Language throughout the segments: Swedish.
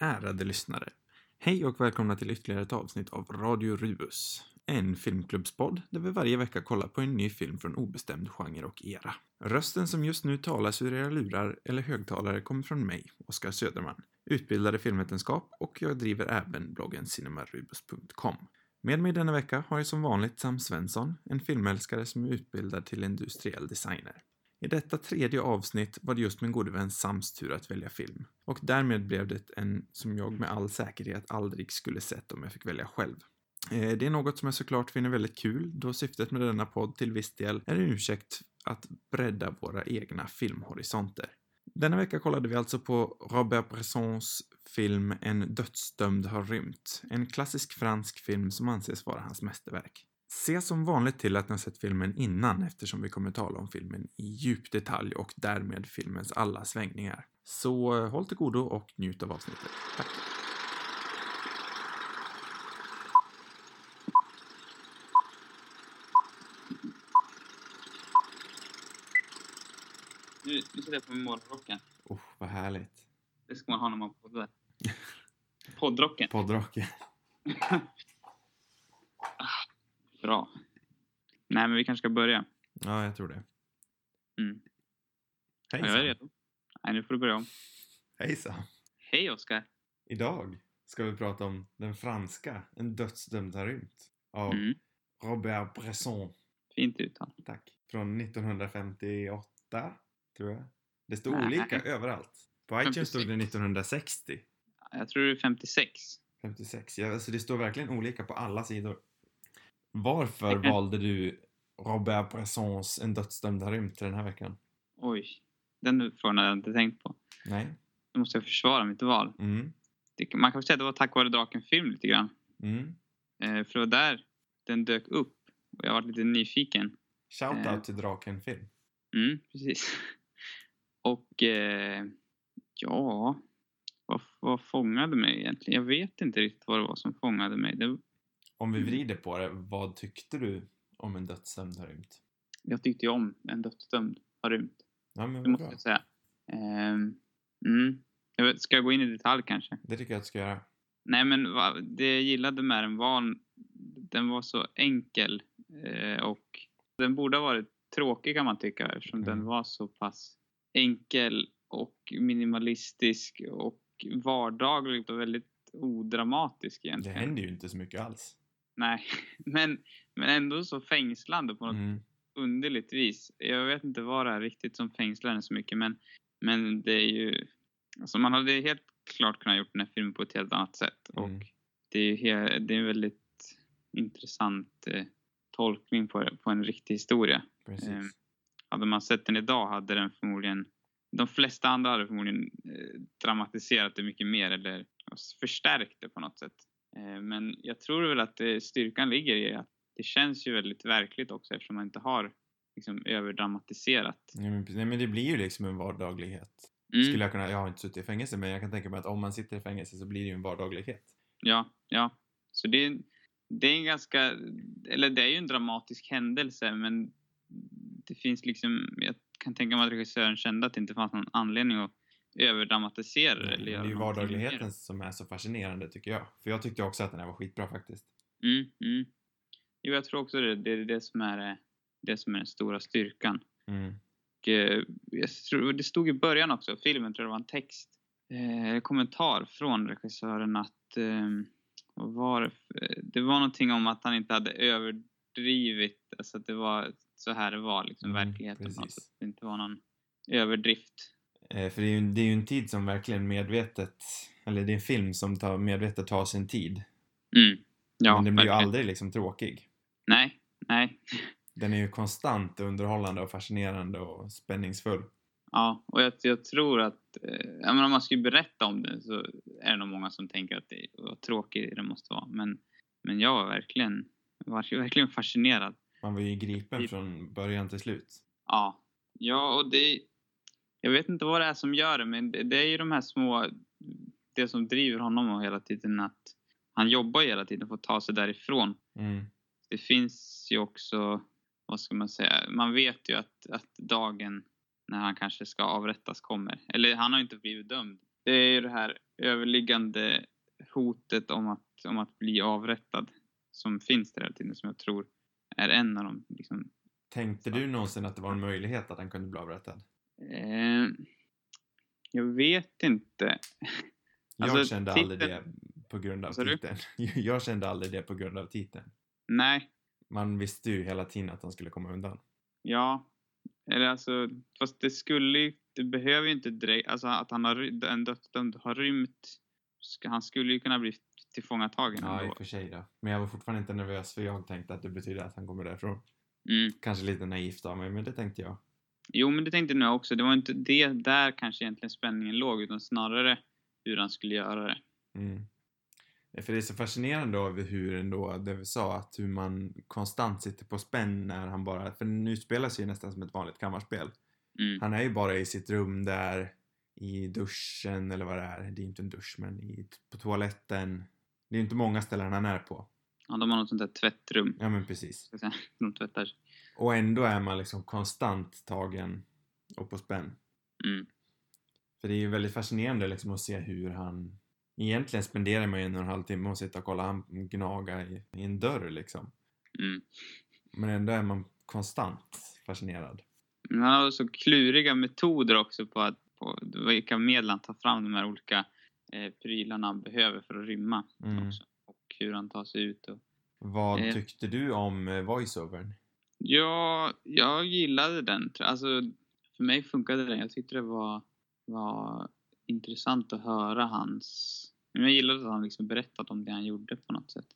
Ärade lyssnare. Hej och välkomna till ytterligare ett avsnitt av Radio Rubus. En filmklubbspodd där vi varje vecka kollar på en ny film från obestämd genre och era. Rösten som just nu talas ur era lurar eller högtalare kommer från mig, Oskar Söderman, utbildad i filmvetenskap och jag driver även bloggen cinemarubus.com. Med mig denna vecka har jag som vanligt Sam Svensson, en filmälskare som är utbildad till industriell designer. I detta tredje avsnitt var det just min gode vän Sams tur att välja film. Och därmed blev det en som jag med all säkerhet aldrig skulle sett om jag fick välja själv. Eh, det är något som jag såklart finner väldigt kul, då syftet med denna podd till viss del är en ursäkt att bredda våra egna filmhorisonter. Denna vecka kollade vi alltså på Robert Bressons film En dödsdömd har rymt. En klassisk fransk film som anses vara hans mästerverk. Se som vanligt till att ni har sett filmen innan eftersom vi kommer tala om filmen i djup detalj och därmed filmens alla svängningar. Så eh, håll till godo och njut av avsnittet. Tack! Nu, nu sitter jag på morgonrocken. Oh, vad härligt. Det ska man ha när man poddar. Poddrocken. Poddrocken. Bra. Nej, men vi kanske ska börja. Ja, jag tror det. Mm. Hej Ja, jag är redo. Nej, nu får du börja om. Hejsan! Hej, Oskar. Idag ska vi prata om den franska En dödsdömd har rymt. Av Mm. Robert Bresson. Fint uttal. Tack. Från 1958, tror jag. Det stod Nej. olika överallt. På iTunes stod det 56. 1960. Jag tror det är 56. 56. Ja, alltså det står verkligen olika på alla sidor. Varför valde du Robert Bressons En dödsdömd har rymt till den här veckan? Oj. Den frågan hade jag inte tänkt på. Nej. Nu måste jag försvara mitt val. Mm. Det, man kan säga att det var tack vare Draken film lite grann. Mm. Eh, för det var där den dök upp. Och jag var lite nyfiken. Shoutout Eh. till Draken Film. Mm, precis. Och eh, ja, vad, vad fångade mig egentligen? Jag vet inte riktigt vad det var som fångade mig. Det, Om vi Mm. vrider på det, vad tyckte du om En dödsdömd har rymt? jag tyckte ju om En dödsdömd har rymt. Ja, men Det måste bra. jag säga. Ehm, mm. jag vet, ska jag gå in i detalj kanske? Det tycker jag att du ska göra. Nej, men det jag gillade med den var den var så enkel eh, och den borde ha varit tråkig kan man tycka eftersom Mm. den var så pass enkel och minimalistisk och vardaglig och väldigt odramatisk Det egentligen. händer ju inte så mycket alls. Nej, men, men ändå så fängslande på något Mm. underligt vis. Jag vet inte vad det är riktigt som fängslar den så mycket men, men det är ju... Alltså man hade helt klart kunnat gjort den här filmen på ett helt annat sätt. Mm. Och det är ju det är en väldigt intressant eh, tolkning på, på en riktig historia. Ehm, Hade man sett den idag hade den förmodligen... De flesta andra hade förmodligen eh, dramatiserat det mycket mer eller förstärkt det på något sätt. Eh, men jag tror väl att eh, styrkan ligger i att det känns ju väldigt verkligt också eftersom man inte har liksom, överdramatiserat. Ja, men, nej, men det blir ju liksom en vardaglighet. Mm, Skulle jag kunna, jag har inte suttit i fängelse men jag kan tänka mig att om man sitter i fängelse så blir det ju en vardaglighet. Ja, ja. Så det, är- det är en ganska... Eller det är ju en dramatisk händelse men det finns liksom... Jag kan tänka mig att regissören kände att det inte fanns någon anledning att överdramatisera det. Eller det är ju vardagligheten som är så fascinerande tycker jag. För jag tyckte också att den här var skitbra faktiskt. Mm, mm. Jo, jag tror också det, det är det som är, det som är den stora styrkan. Mm. Och, eh, jag tror, det stod i början också, filmen tror jag det var en text, eh, en kommentar från regissören att eh, var det, var någonting om att han inte hade överdrivit, alltså att det var så här det var liksom Mm, verkligheten sätt. Det inte var någon överdrift. Eh, för det är, ju, det är ju en tid som verkligen medvetet, eller det är en film som tar, medvetet tar sin tid. Mm. Ja, men den blir ju aldrig liksom tråkig. Nej, nej. Den är ju konstant underhållande och fascinerande och spänningsfull. Ja, och jag, jag tror att eh, om man skulle berätta om det så är det nog många som tänker att det vad tråkigt det måste vara. Men, men jag var verkligen, var verkligen fascinerad. Man var ju gripen från början till slut. Ja, ja och det... Jag vet inte vad det är som gör det, men det, det är ju de här små... Det som driver honom och hela tiden att han jobbar hela tiden för att ta sig därifrån. Mm. Det finns ju också, vad ska man säga, man vet ju att, att dagen när han kanske ska avrättas kommer. Eller han har ju inte blivit dömd. Det är ju det här överliggande hotet om att, om att bli avrättad som finns där hela tiden, som jag tror är en av de liksom, Tänkte du någonsin att det var en möjlighet att han kunde bli avrättad? Eh, jag vet inte. Jag Alltså, kände aldrig det titeln- på grund av titeln. Jag kände aldrig det på grund av titeln. Nej, Man visste ju hela tiden att han skulle komma undan. ja. Eller alltså, fast det skulle ju, det behöver ju inte direkt, alltså att han har, en dödsdömd har rymt, han skulle ju kunna bli tillfångatagen Ja, i ändå. och för sig då. Men jag var fortfarande inte nervös för jag tänkte att det betyder att han kommer därifrån. Mm. Kanske lite naivt av mig, men det tänkte jag. Jo, men det tänkte jag också. Det var inte det där kanske egentligen spänningen låg, utan snarare hur han skulle göra det. Mm. För det är så fascinerande över hur ändå, det vi sa, att hur man konstant sitter på spänn när han bara, för nu spelar sig ju nästan som ett vanligt kammarspel. Mm. Han är ju bara i sitt rum där, i duschen eller vad det är. Det är inte en dusch, men i, på toaletten. Det är inte många ställen han är på. Ja, de har något sånt där tvättrum. Ja, men precis. De tvättar. Och ändå är man liksom konstant tagen och på spänn. Mm. För det är ju väldigt fascinerande liksom att se hur han... Egentligen spenderar man ju en och en halv timme och sitta och kolla han gnaga i, i en dörr liksom. Mm. Men ändå är man konstant fascinerad. Men han har så kluriga metoder också på, att, på vilka medel han tar fram de här olika eh, prylarna han behöver för att rymma. Mm. Också. Och hur han tar sig ut. Och... Vad Eh. tyckte du om eh, voiceovern? Ja, jag gillade den. Alltså, för mig funkade den. Jag tyckte det var, var intressant att höra hans... Men jag gillade att han liksom berättat om det han gjorde på något sätt.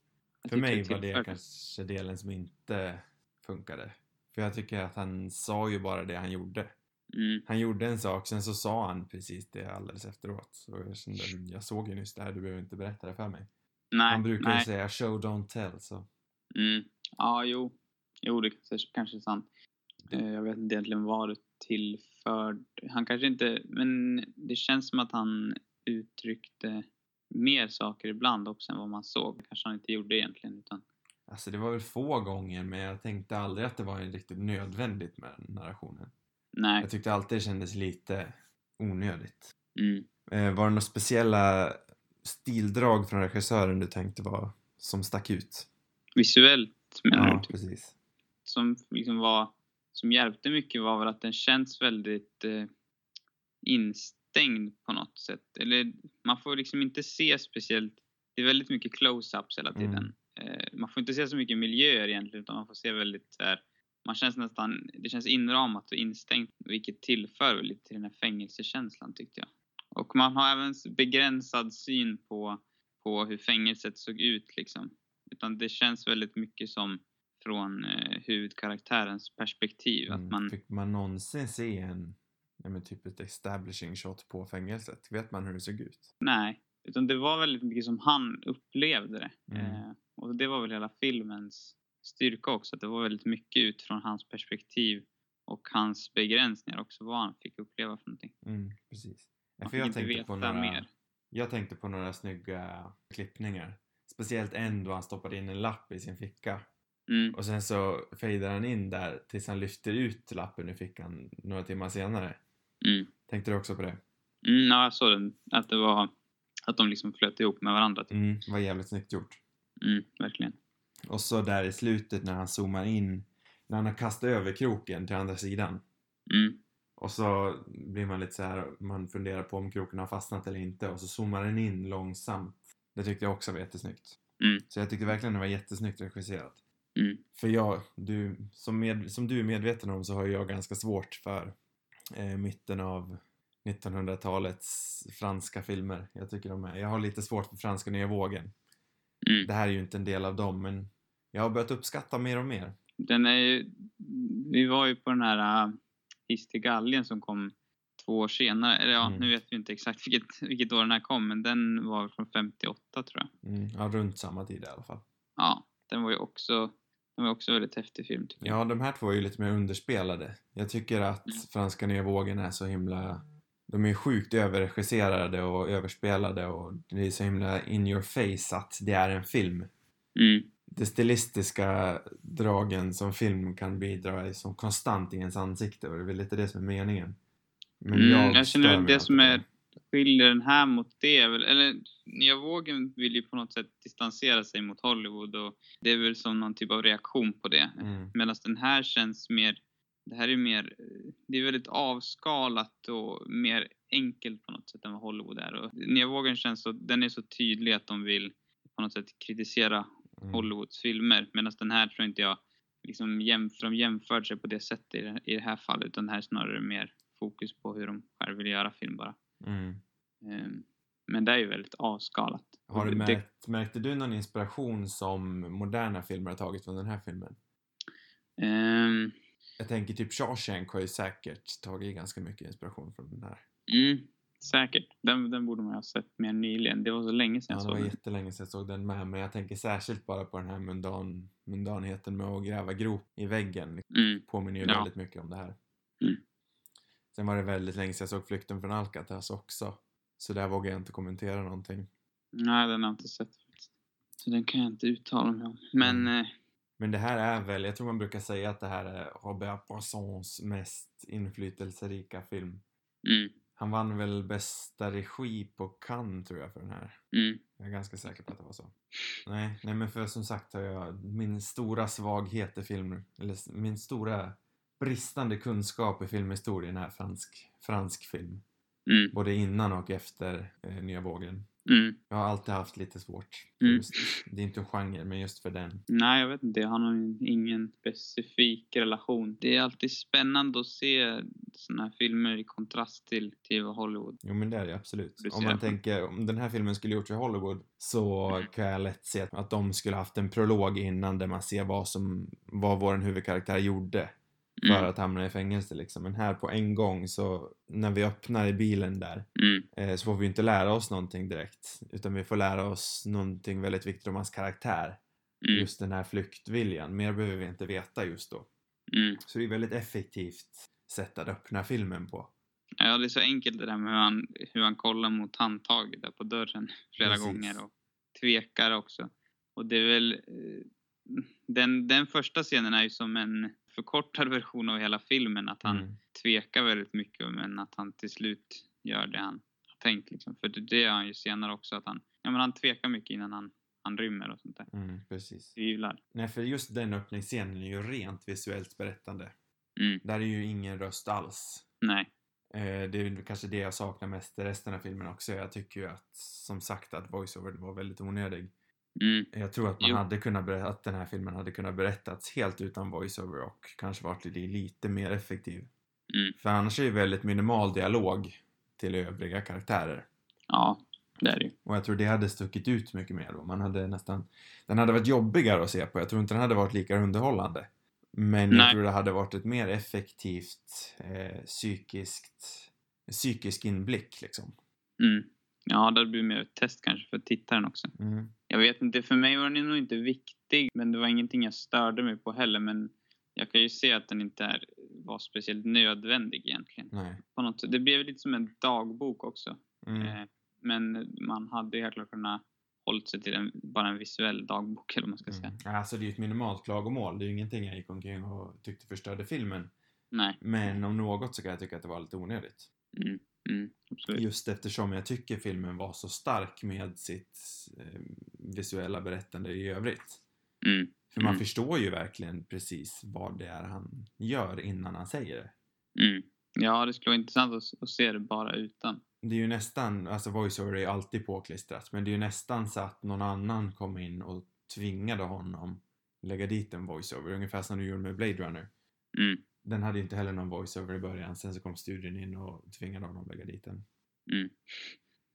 Jag För mig var det kanske delen som inte funkade. För jag tycker att han sa ju bara det han gjorde. Mm, Han gjorde en sak, sen så sa han precis det alldeles efteråt. Så jag kände, jag såg ju nyss det här, du behöver inte berätta det för mig. nej, Han brukar ju säga show don't tell, så. Mm. Ja, jo. Jo, det kanske, kanske är sant. Eh, Jag vet inte egentligen vad det tillförde. Han kanske inte... Men det känns som att han uttryckte mer saker ibland också än vad man såg. kanske han inte gjorde egentligen. Utan, Alltså det var väl få gånger, men jag tänkte aldrig att det var riktigt nödvändigt med narrationen. nej. Jag tyckte alltid det kändes lite onödigt. Mm. Eh, var det några speciella stildrag från regissören du tänkte var som stack ut? Visuellt menar Ja, du? Typ. precis. Som liksom var... Som hjälpte mycket var väl att den känns väldigt eh, instängd på något sätt. Eller man får liksom inte se speciellt... Det är väldigt mycket close-ups hela tiden. Eh, man får inte se så mycket miljöer egentligen utan man får se väldigt så här, man känns nästan, det känns inramat och instängt vilket tillför lite till den här fängelsekänslan tyckte jag. Och man har även begränsad syn på, på hur fängelset såg ut liksom. Utan det känns väldigt mycket som från eh, huvudkaraktärens perspektiv. Mm. Att man, Fick man någonsin se en, ja, typ ett establishing shot på fängelset? Vet man hur det såg ut? nej, utan det var väldigt mycket som han upplevde det. Mm. Eh, och det var väl hela filmens styrka också, att det var väldigt mycket utifrån hans perspektiv och hans begränsningar också, vad han fick uppleva för någonting. Mm, precis. Ja, för jag inte tänkte på några, mer. Jag tänkte på några snygga klippningar. Speciellt en då han stoppade in en lapp i sin ficka. Mm, Och sen så fejdar han in där tills han lyfter ut lappen ur fickan några timmar senare. mm, Tänkte du också på det? mm, ja, jag såg den, att det var, att de liksom flöt ihop med varandra. Typ. Mm, var jävligt snyggt gjort. Mm, verkligen. Och så där i slutet när han zoomar in, när han har kastat över kroken till andra sidan. Mm, Och så blir man lite så här, man funderar på om kroken har fastnat eller inte och så zoomar den in långsamt. Det tyckte jag också var jättesnyggt. Mm. Så jag tyckte verkligen det var jättesnyggt regisserat. Mm, För jag, du, som, med, som du är medveten om så har jag ganska svårt för eh, mitten av 1900-talets franska filmer. Jag tycker de är, jag har lite svårt för franska nya vågen. mm. Det här är ju inte en del av dem men jag har börjat uppskatta mer och mer. Den är ju, vi var ju på den här uh, Hiss till galgen som kom två år senare. Eller ja, Mm. nu vet vi inte exakt vilket, vilket år den här kom, men den var från 58 tror jag. Mm, ja, runt samma tid i alla fall. Ja, den var ju också, den var också väldigt häftig film tycker jag. Ja, de här två är ju lite mer underspelade. Jag tycker att Mm. franska nya vågen är så himla... De är sjukt överregisserade och överspelade och det är så himla in your face att det är en film. Mm, De stilistiska dragen som film kan bidra är som konstant i ens ansikte och det är väl lite det som är meningen. Men Mm, jag, jag känner det som är- skiljer den här mot det är väl, eller Nya vågen vill ju på något sätt distansera sig mot Hollywood och det är väl som någon typ av reaktion på det. Mm. Medan den här känns mer, det här är mer, det är väldigt avskalat och mer enkelt på något sätt än vad Hollywood är. Och Nya vågen känns så, den är så tydlig att de vill på något sätt kritisera Mm. Hollywoods filmer. Medan den här tror inte jag liksom jämför, de jämför sig på det sättet i det, i det här fallet. Utan det här är snarare mer fokus på hur de själva vill göra film bara. Mm. Ehm, Men det är ju väldigt avskalat. Har du Det- märkt, märkte du någon inspiration som moderna filmer har tagit från den här filmen? Ehm, Jag tänker typ Shawshank har ju säkert tagit ganska mycket inspiration från den här. mm, säkert. Den, den borde man ha sett mer nyligen. Det var så länge sedan Ja, jag det såg var den. jättelänge sedan jag såg den med, men jag tänker särskilt bara på den här mundan, mundanheten med att gräva grop i väggen. Mm, Påminner ju Ja. väldigt mycket om det här. Sen var det väldigt länge sedan jag såg Flykten från Alcatraz också. Så där vågar jag inte kommentera någonting. nej, den har jag inte sett faktiskt. Så den kan jag inte uttala mig om. Men Mm. eh, Men det här är väl, jag tror man brukar säga att det här är Robert Poissons mest inflytelserika film. mm, Han vann väl bästa regi på Cannes tror jag för den här. mm, Jag är ganska säker på att det var så. Nej, nej men för som sagt har jag min stora svaghet i film, eller min stora bristande kunskap i filmhistorien är fransk, fransk film. mm, Både innan och efter eh, Nya vågen. mm. Jag har alltid haft lite svårt. Mm. just, det är inte en genre, men just för den. Nej, jag vet inte. Jag har nog ingen specifik relation. Det är alltid spännande att se såna här filmer i kontrast till, till vad Hollywood. Jo men det är det absolut. Om man tänker, om den här filmen skulle gjorts i Hollywood så Mm. kan jag lätt se att de skulle haft en prolog innan där man ser vad som, vad vår huvudkaraktär gjorde för Mm, att hamna i fängelse liksom. Men här på en gång så när vi öppnar i bilen där mm, eh, så får vi inte lära oss någonting direkt utan vi får lära oss någonting väldigt viktigt om hans karaktär. mm, Just den här flyktviljan. Mer behöver vi inte veta just då. mm. Så det är väldigt effektivt sätt att öppna filmen på. Ja, det är så enkelt det där med hur han, hur han kollar mot handtaget där på dörren flera Precis. gånger och tvekar också. Och det är väl... eh, Den, den första scenen är ju som en förkortad version av hela filmen. Att han Mm. tvekar väldigt mycket men att han till slut gör det han har tänkt. Liksom. För det, det gör han ju senare också. Att han, ja, men han tvekar mycket innan han, han rymmer och sånt där. Mm, precis. Tvivlar. Nej, för just den öppningsscenen är ju rent visuellt berättande. Mm, Där är ju ingen röst alls. nej. Eh, det är kanske det jag saknar mest i resten av filmen också. Jag tycker ju att, som sagt, att voiceover var väldigt onödig. Mm, Jag tror att man Jo. hade kunnat ber- att den här filmen hade kunnat berättats helt utan voiceover och kanske varit lite, lite mer effektiv. mm, För annars är det väldigt minimal dialog till övriga karaktärer. ja, det är det. Och jag tror det hade stuckit ut mycket mer då. Man hade nästan... Den hade varit jobbigare att se på. Jag tror inte den hade varit lika underhållande. Men jag Nej. tror det hade varit ett mer effektivt eh, psykiskt... Psykisk inblick liksom. Mm. Ja, det blir mer ett test kanske för tittaren också. Mm. Jag vet inte, för mig var den nog inte viktig, men det var ingenting jag störde mig på heller. Men jag kan ju se att den inte är, var speciellt nödvändig egentligen. Nej. På något, det blev lite som en dagbok också. Mm. Eh, men man hade ju helt klart kunnat hållit sig till en, bara en visuell dagbok eller man ska säga. Mm. Alltså det är ju ett minimalt klagomål. Det är ju ingenting jag gick omkring och tyckte förstörde filmen. Nej. Men om något så kan jag tycka att det var lite onödigt. Mm. Mm. Just eftersom jag tycker filmen var så stark med sitt eh, visuella berättande i övrigt. Mm. För man Mm. förstår ju verkligen precis vad det är han gör innan han säger det. Mm. Ja, det skulle vara intressant att, att se det bara utan. Det är ju nästan, alltså voiceover är alltid påklistrat, men det är ju nästan så att någon annan kom in och tvingade honom lägga dit en voiceover, ungefär som du gjorde med Blade Runner. Mm. Den hade ju inte heller någon voiceover i början, sen så kom studion in och tvingade honom lägga dit den. Mm.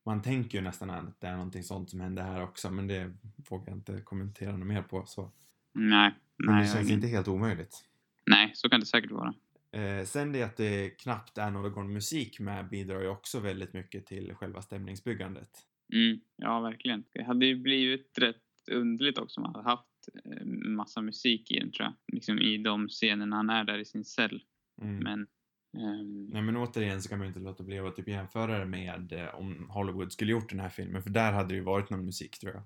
Man tänker ju nästan att det är någonting sånt som hände här också, men det vågar jag inte kommentera något mer på. Så. Nej. Men Nej, det känns inte helt omöjligt. Nej, så kan det säkert vara. Eh, sen det att det knappt är någon musik med bidrar ju också väldigt mycket till själva stämningsbyggandet. Mm, ja, verkligen. Det hade ju blivit rätt underligt också om man hade haft massa musik i den tror jag. Liksom i de scenerna han är där i sin cell. Mm. Men... ehm, Nej men återigen så kan man ju inte låta bli att typ jämföra det med eh, om Hollywood skulle gjort den här filmen, för där hade det ju varit någon musik tror jag.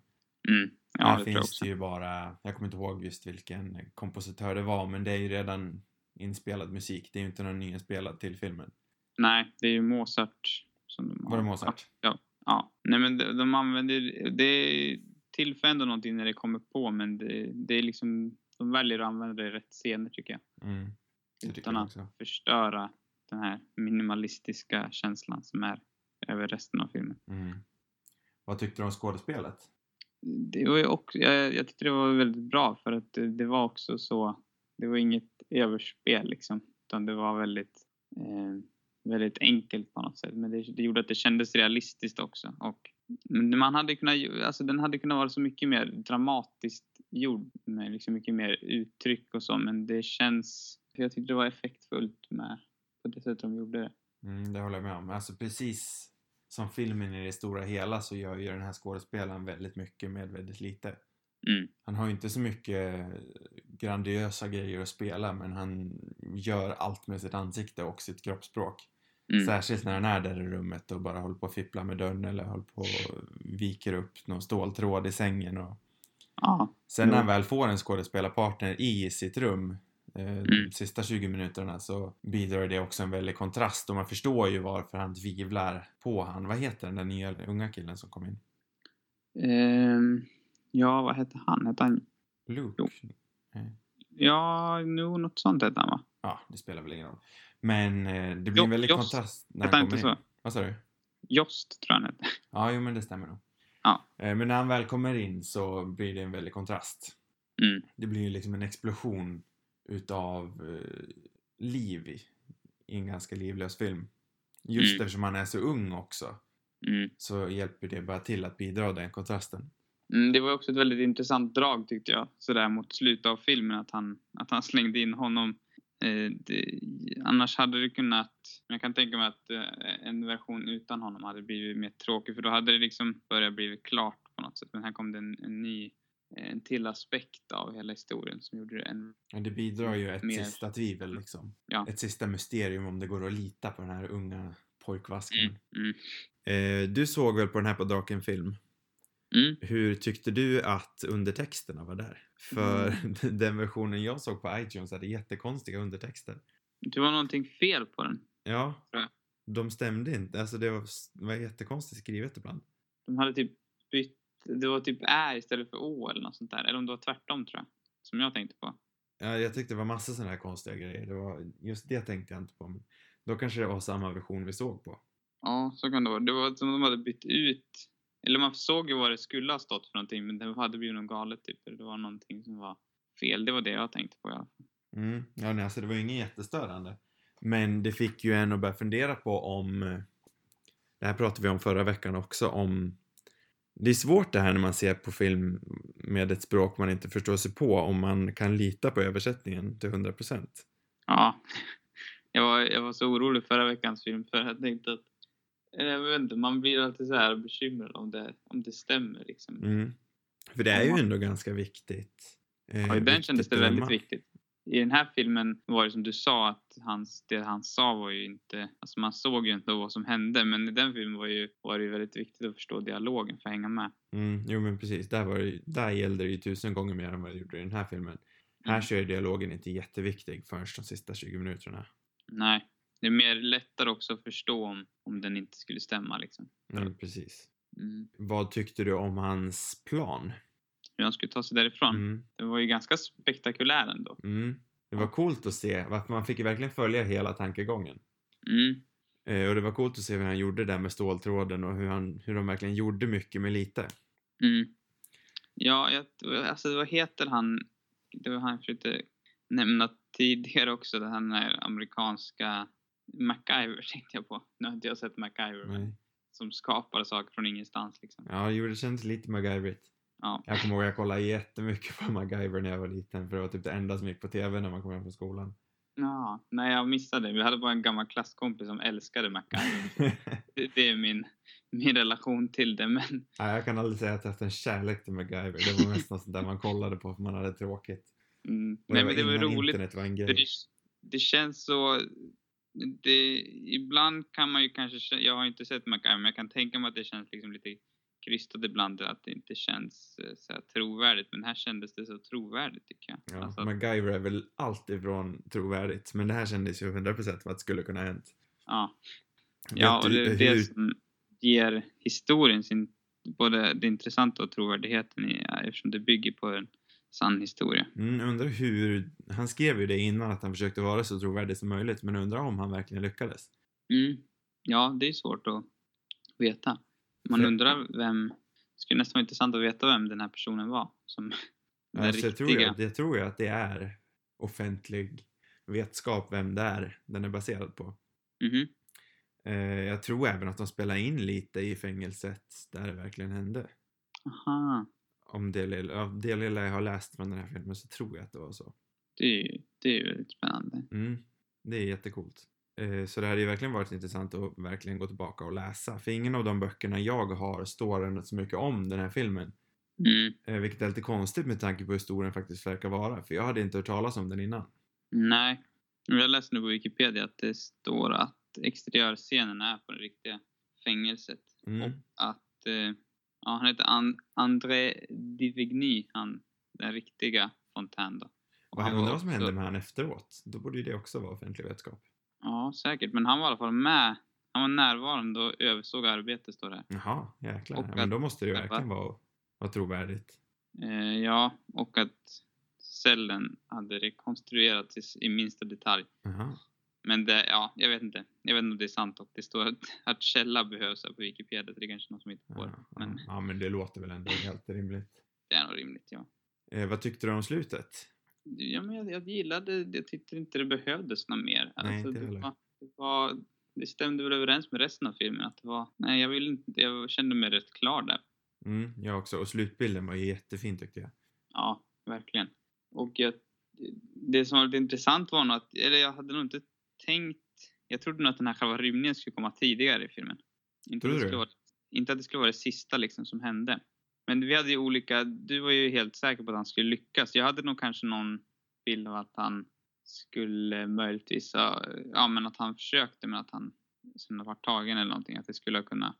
mm, ja, här det jag finns också. det ju bara, jag kommer inte ihåg just vilken kompositör det var, men det är ju redan inspelad musik. Det är ju inte någon nyinspelad till filmen. Nej, det är ju Mozart Som de Var det Mozart? Ja, ja. Nej men de, de använder, det tillför ändå någonting när det kommer på men det, det är liksom, de väljer att använda det i rätt scener tycker jag. Mm. Det tycker Utan jag att förstöra den här minimalistiska känslan som är över resten av filmen. Mm. Vad tyckte du om skådespelet? Det var också, jag, jag tyckte det var väldigt bra för att det, det var också så, det var inget överspel liksom. Utan det var väldigt, eh, väldigt enkelt på något sätt. Men det, det gjorde att det kändes realistiskt också. Och man hade kunnat, alltså den hade kunnat vara så mycket mer dramatiskt gjord. Med liksom mycket mer uttryck och så. Men det känns, jag tyckte det var effektfullt med på det sättet de gjorde det. Mm, det håller jag med om. Alltså precis som filmen i det stora hela så gör ju den här skådespelaren väldigt mycket med väldigt lite. Mm. Han har ju inte så mycket grandiösa grejer att spela men han gör allt med sitt ansikte och sitt kroppsspråk. Mm. Särskilt när han är där i rummet och bara håller på att fippla med dörren eller håller på och viker upp någon ståltråd i sängen. Och... Ja, Sen när han väl får en skådespelarpartner i sitt rum eh, de Mm. sista 20 minuterna så bidrar det också en väldig kontrast och man förstår ju varför han tvivlar på han. Vad heter den där nya unga killen som kom in? Ehm, ja vad hette han? Hette han? Luke? Jo. Ja, nog något sånt hette han va? Ja, det spelar väl ingen roll. Men eh, det blir Jo, en väldig Jost. kontrast när han kommer in. Vad sa du? Jost tror jag han hette. Ja, jo men det stämmer nog. Ja. Eh, Men när han väl kommer in så blir det en väldig kontrast. Mm. Det blir ju liksom en explosion utav eh, liv i, i en ganska livlös film. Just Mm. eftersom han är så ung också Mm. så hjälper det bara till att bidra den kontrasten. Mm, det var också ett väldigt intressant drag tyckte jag. Sådär mot slutet av filmen att han, att han slängde in honom. Eh, det, annars hade det kunnat, jag kan tänka mig att eh, en version utan honom hade blivit mer tråkig för då hade det liksom börjat bli klart på något sätt. Men här kom det en, en ny, en till aspekt av hela historien som gjorde det en, Och det bidrar ju ett Mer. sista tvivel liksom. Ja. Ett sista mysterium om det går att lita på den här unga pojkvasken. mm, Eh, du såg väl på den här på Draken film? Mm, Hur tyckte du att undertexterna var där? För Mm. den versionen jag såg på iTunes hade jättekonstiga undertexter. det var någonting fel på den. Ja, de stämde inte. Alltså det var, var jättekonstigt skrivet ibland. De hade typ bytt, det var typ ä istället för å eller något sånt där. Eller om det var tvärtom tror jag. Som jag tänkte på. Ja, jag tyckte det var massa sådana här konstiga grejer. Det var, just det tänkte jag inte på. Men då kanske det var samma version vi såg på. Ja, så kan det vara. Det var som de hade bytt ut. Eller man såg ju vad det skulle ha stått för någonting, men det hade blivit något galet typ. Det var någonting som var fel. Det var det jag tänkte på. Ja. Mm. Ja, nej, alltså det var ju inget jättestörande. Men det fick ju en att börja fundera på om... eh, Det här pratade vi om förra veckan också, om... Det är svårt det här när man ser på film med ett språk man inte förstår sig på, om man kan lita på översättningen till 100%. ja. Jag var, jag var så orolig förra veckans film för jag tänkte att jag vet inte, man blir alltid så här bekymrad om det, om det stämmer liksom. Mm. För det är ju ändå ganska viktigt. Eh, Ja, i den kändes det väldigt viktigt. I den här filmen var det som du sa att hans, det han sa var ju inte, alltså man såg ju inte vad som hände men i den filmen var, ju, var det ju väldigt viktigt att förstå dialogen för att hänga med. Mm, jo men precis, där, var det, där gällde det ju tusen gånger mer än vad det gjorde i den här filmen. Här Mm. så är dialogen inte jätteviktig förrän de sista 20 minuterna. Nej, det är mer lättare också att förstå om, om den inte skulle stämma liksom. Mm, precis. Mm. Vad tyckte du om hans plan? Hur han skulle ta sig därifrån. Mm, Det var ju ganska spektakulär ändå. mm. Det var coolt att se, man fick ju verkligen följa hela tankegången. Mm. Eh, och det var coolt att se hur han gjorde det där med ståltråden och hur, han, hur de verkligen gjorde mycket med lite. Mm. Ja, jag, alltså vad heter han? Det var han jag försökte nämna tidigare också, den den här amerikanska MacGyver tänkte jag på. Nu har inte jag sett MacGyver, men Nej. som skapar saker från ingenstans liksom. Ja, jo, det kändes lite MacGyverigt. Ja. Jag kommer ihåg att jag kollade jättemycket på MacGyver när jag var liten för det var typ det enda som gick på tv när man kom hem från skolan. ja. Nej, jag missade. Vi hade bara en gammal klasskompis som älskade MacGyver. det, det är min, min relation till det, men Nej, jag kan aldrig säga att jag haft en kärlek till MacGyver. Det var mest något sånt där man kollade på för man hade tråkigt. mm, nej, men det var roligt. internet var en grej. det, det känns så... Det, ibland kan man ju kanske... Jag har inte sett MacGyver, men jag kan tänka mig att det känns liksom lite krystat ibland. Att det inte känns eh, så här trovärdigt. Men här kändes det så trovärdigt tycker jag. Ja, Alltså, MacGyver är väl allt ifrån trovärdigt. Men det här kändes ju 100% vad det skulle kunna ha hänt. ja. Ja, och det är det som ger historien sin, både det intressanta och trovärdigheten i, eftersom det bygger på en sann historia. Mm, undrar hur... Han skrev ju det innan att han försökte vara så trovärdig som möjligt, men undrar om han verkligen lyckades. Mm. Ja, det är svårt att veta. Man För- undrar vem, det skulle nästan vara intressant att veta vem den här personen var. Som den Alltså, jag, tror riktiga. jag, jag tror ju att det är offentlig vetskap vem det är den är baserad på. Mhm. Eh, jag tror även att de spelar in lite i fängelset där det verkligen hände. Aha, Om det lilla, av det lilla jag har läst från den här filmen så tror jag att det var så. det är ju det är ju väldigt spännande. Mm, det är jättecoolt. Eh, så det hade ju verkligen varit intressant att verkligen gå tillbaka och läsa. För ingen av de böckerna jag har står så mycket om den här filmen. Mm. Eh, vilket är lite konstigt med tanke på hur stor den faktiskt verkar vara. För jag hade inte hört talas om den innan. Nej, jag läste nu på Wikipedia att det står att exteriörscenen är på det riktiga fängelset. Mm. Och att, eh, ja han heter An- André Divigny, han, den riktiga Fontaine då. Och han undrar vad som hände med han efteråt. Då borde ju det också vara offentlig vetskap. Ja, säkert. Men han var i alla fall med. Han var närvarande och översåg arbetet, står det här. Jaha, jäklar. Och ja, men då måste det ju verkligen vara, vara trovärdigt. Eh, ja, och att cellen hade rekonstruerats i, i minsta detalj. Jaha. Men det, ja, jag vet inte. Jag vet inte om det är sant och det står att, att källa behövs på Wikipedia. så Det är kanske någon som inte får. Ja, Men ja. men det låter väl ändå helt rimligt. det är nog rimligt, ja. Eh, vad tyckte du om slutet? Ja, men jag, jag gillade, jag tyckte inte det behövdes något mer. Nej, Alltså, inte det, var, det, var, det stämde väl överens med resten av filmen. Att det var, nej, jag, vill inte, jag kände mig rätt klar där. Mm, jag också. Och slutbilden var ju jättefin tyckte jag. Ja, verkligen. Och jag, det som var lite intressant var nog att, eller jag hade nog inte tänkt, jag trodde nog att den här själva rymningen skulle komma tidigare i filmen. Inte, att det, skulle vara, inte att det skulle vara det sista liksom som hände. Men vi hade ju olika, du var ju helt säker på att han skulle lyckas. Jag hade nog kanske någon bild av att han skulle möjligtvis, ha- ja men att han försökte men att han sen var tagen eller någonting. Att det skulle ha kunnat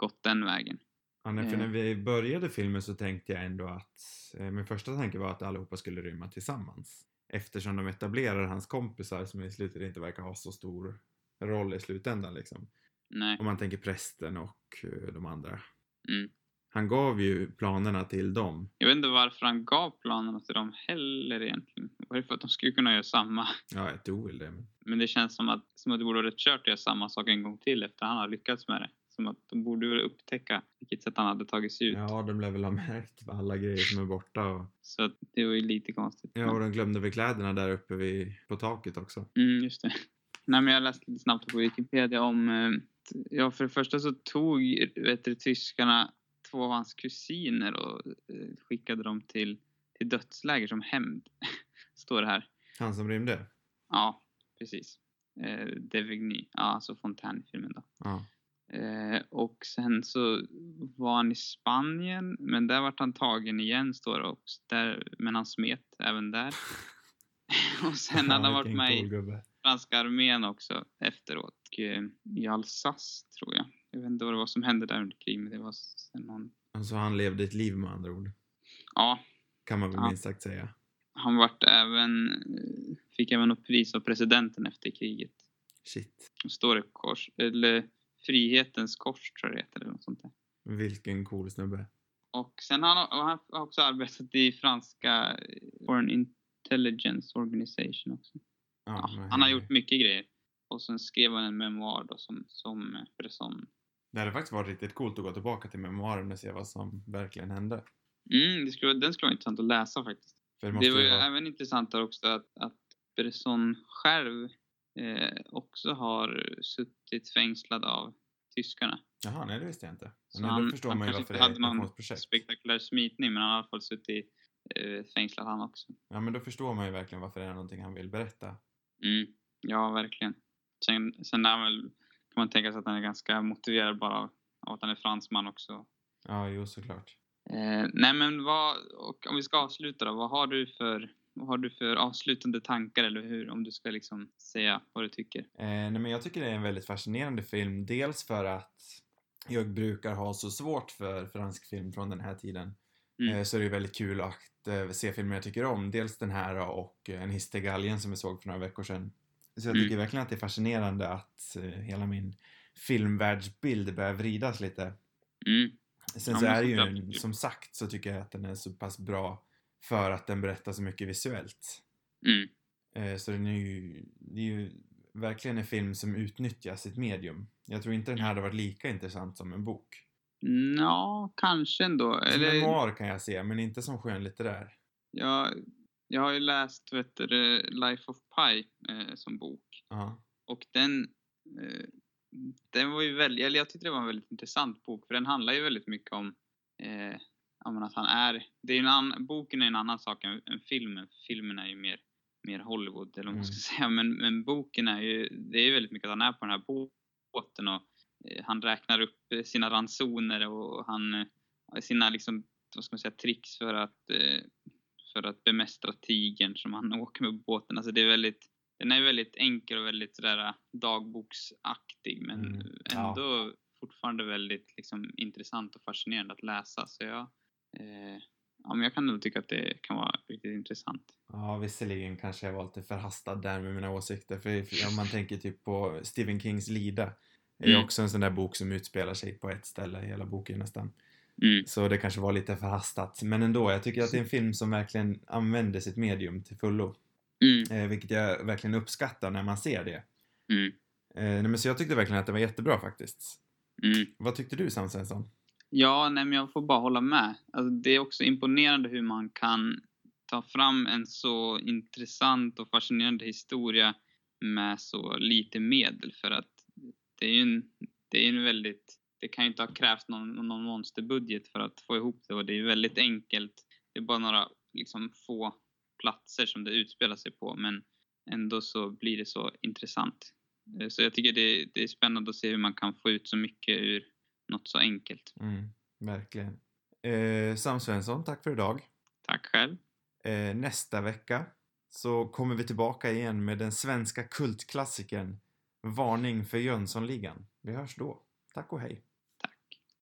gått den vägen. Ja, nej, för Eh. när vi började filmen så tänkte jag ändå att eh, min första tanke var att allihopa skulle rymma tillsammans. Eftersom de etablerar hans kompisar som i slutet inte verkar ha så stor roll i slutändan liksom. Nej. Om man tänker prästen och eh, de andra. Mm. Han gav ju planerna till dem. Jag vet inte varför han gav planerna till dem heller egentligen. Var det för att de skulle kunna göra samma? Ja, jag tror väl det. Men... Men det känns som att, som att det borde vara rätt kört att göra samma sak en gång till efter han har lyckats med det. Som att de borde väl upptäcka vilket sätt han hade tagit sig ut. Ja, de lär väl ha märkt alla grejer som är borta. Och... Så att det var ju lite konstigt. Ja, och de glömde väl kläderna där uppe vid, på taket också. Mm, just det. Nej, men jag läste lite snabbt på Wikipedia om... eh, Ja, för det första så tog vet du, tyskarna två av hans kusiner och eh, skickade dem till, till dödsläger som hämnd. Står det här. Han som rymde? Ja, precis. Eh, Devigny, ja alltså Fontaine i filmen då. Ja. Eh, och sen så var han i Spanien, men där vart han tagen igen står det också. Där, men han smet även där. och sen hade han varit med cool i franska armén också efteråt. Och, eh, I Alsace tror jag. Jag vet inte vad det var som hände där under kriget, men det var någon... Alltså han levde ett liv med andra ord. Ja, Kan man väl Ja. minst sagt säga. han vart även, eh, fick även upp pris av presidenten efter kriget. Shit. Står det kors, eller Frihetens kors tror jag det heter, eller något sånt där. Vilken cool snubbe. Och sen har han, han har också arbetat i franska eh, Foreign Intelligence Organization också. Ja, men han har gjort mycket grejer. Och sen skrev han en memoar då som, som eh, Bresson. Det hade faktiskt varit riktigt coolt att gå tillbaka till memoaren och se vad som verkligen hände. Mm, det skulle, den skulle vara intressant att läsa faktiskt. För det Det var ju vara... även intressant också att, att Bresson själv eh, också har suttit fängslad av tyskarna. Jaha, nej det visste jag inte. Så Men han, då förstår han man ju varför det är hade ett pensionsprojekt. spektakulär smitning men han har i alla fall suttit eh, fängslad han också. Ja, men då förstår man ju verkligen varför det är någonting han vill berätta. Mm, ja, verkligen. Sen, sen är han väl, kan man tänka sig att han är ganska motiverad bara av, av att han är fransman också. Ja, jo såklart. Eh, nej men vad, och om vi ska avsluta då, vad har du för, vad har du för avslutande tankar eller hur, om du ska liksom säga vad du tycker? Eh, nej, men jag tycker det är en väldigt fascinerande film. Dels för att jag brukar ha så svårt för fransk film från den här tiden. Mm. Eh, så är det väldigt kul att eh, se filmer jag tycker om. Dels den här och eh, En hiss till galgen som vi såg för några veckor sedan. Så jag Mm. tycker verkligen att det är fascinerande att eh, hela min filmvärldsbild börjar vridas lite. Mm. Sen så är det ju, som sagt så tycker jag att den är så pass bra för att den berättar så mycket visuellt. Mm. Eh, så den är ju, det är ju verkligen en film som utnyttjar sitt medium. Jag tror inte den här hade varit lika intressant som en bok. Ja, kanske ändå. Som Eller, memoar kan jag se, men inte som skönlitterär. jag, jag har ju läst vet du, Life of Pi eh, som bok. Ja. Och den, eh, den var ju väldigt, eller jag tyckte det var en väldigt intressant bok för den handlar ju väldigt mycket om eh, ja, att han är, det är en annan, boken är en annan sak än, än filmen. Filmen är ju mer, mer Hollywood eller vad man ska säga. Men, men boken är ju, det är väldigt mycket att han är på den här båten och eh, han räknar upp eh, sina ransoner och han eh, sina liksom, vad ska man säga, tricks för att, för att bemästra tigern som han åker med på båten. Alltså det är väldigt, den är väldigt enkel och väldigt sådär dagboksaktig men Mm, ja. ändå fortfarande väldigt liksom, intressant och fascinerande att läsa. Så jag, eh, ja, men jag kan nog tycka att det kan vara riktigt intressant. Ja, visserligen kanske jag var lite förhastad där med mina åsikter. För om man tänker typ på Stephen Kings Lida. är ju Mm. också en sån där bok som utspelar sig på ett ställe i hela boken nästan. Mm, Så det kanske var lite förhastat. Men ändå, jag tycker att det är en film som verkligen använder sitt medium till fullo. mm, Eh, vilket jag verkligen uppskattar när man ser det. mm, Eh, nej, men så jag tyckte verkligen att det var jättebra faktiskt. mm. Vad tyckte du Sam Svensson? Ja, nej, men jag får bara hålla med. Alltså, det är också imponerande hur man kan ta fram en så intressant och fascinerande historia med så lite medel. För att det är ju en, det är en väldigt... Det kan ju inte ha krävts någon, någon monsterbudget för att få ihop det och det är ju väldigt enkelt. Det är bara några liksom, få platser som det utspelar sig på men ändå så blir det så intressant. Eh, så jag tycker det, det är spännande att se hur man kan få ut så mycket ur något så enkelt. Mm, verkligen. Eh, Sam Svensson, tack för idag. Tack själv. Eh, nästa vecka så kommer vi tillbaka igen med den svenska kultklassikern Varning för Jönssonligan. Vi hörs då. Tack och hej.